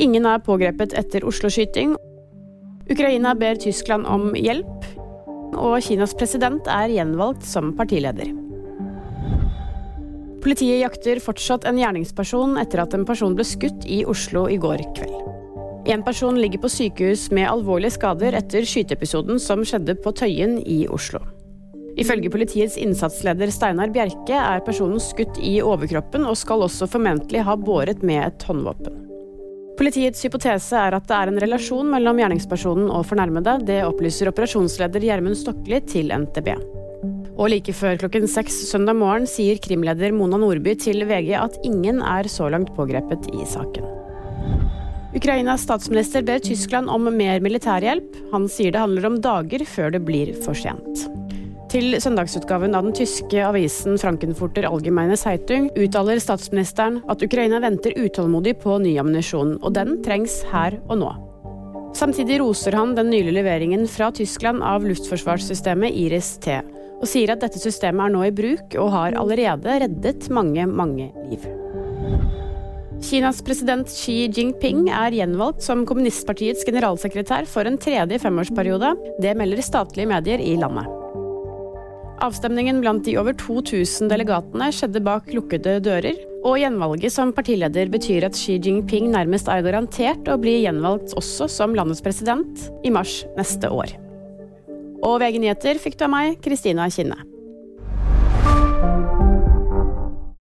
Ingen er pågrepet etter Oslo-skyting. Ukraina ber Tyskland om hjelp, og Kinas president er gjenvalgt som partileder. Politiet jakter fortsatt en gjerningsperson etter at en person ble skutt i Oslo i går kveld. En person ligger på sykehus med alvorlige skader etter skyteepisoden som skjedde på Tøyen i Oslo. Ifølge politiets innsatsleder Steinar Bjerke er personen skutt i overkroppen og skal også formentlig ha båret med et håndvåpen. Politiets hypotese er at det er en relasjon mellom gjerningspersonen og fornærmede. Det opplyser operasjonsleder Gjermund Stokli til NTB. Og like før klokken seks søndag morgen sier krimleder Mona Nordby til VG at ingen er så langt pågrepet i saken. Ukrainas statsminister ber Tyskland om mer militærhjelp. Han sier det handler om dager før det blir for sent. Til søndagsutgaven av den tyske avisen Frankenfurter Allgemeine Zeitung uttaler statsministeren at Ukraina venter utålmodig på ny ammunisjon, og den trengs her og nå. Samtidig roser han den nylige leveringen fra Tyskland av luftforsvarssystemet Iris-T, og sier at dette systemet er nå i bruk og har allerede reddet mange, mange liv. Kinas president Xi Jinping er gjenvalgt som kommunistpartiets generalsekretær for en tredje femårsperiode. Det melder statlige medier i landet. Avstemningen blant de over 2000 delegatene skjedde bak lukkede dører, og gjenvalget som partileder betyr at Xi Jinping nærmest er garantert å bli gjenvalgt også som landets president i mars neste år. Og VG Nyheter fikk du av meg, Kristina Kinne.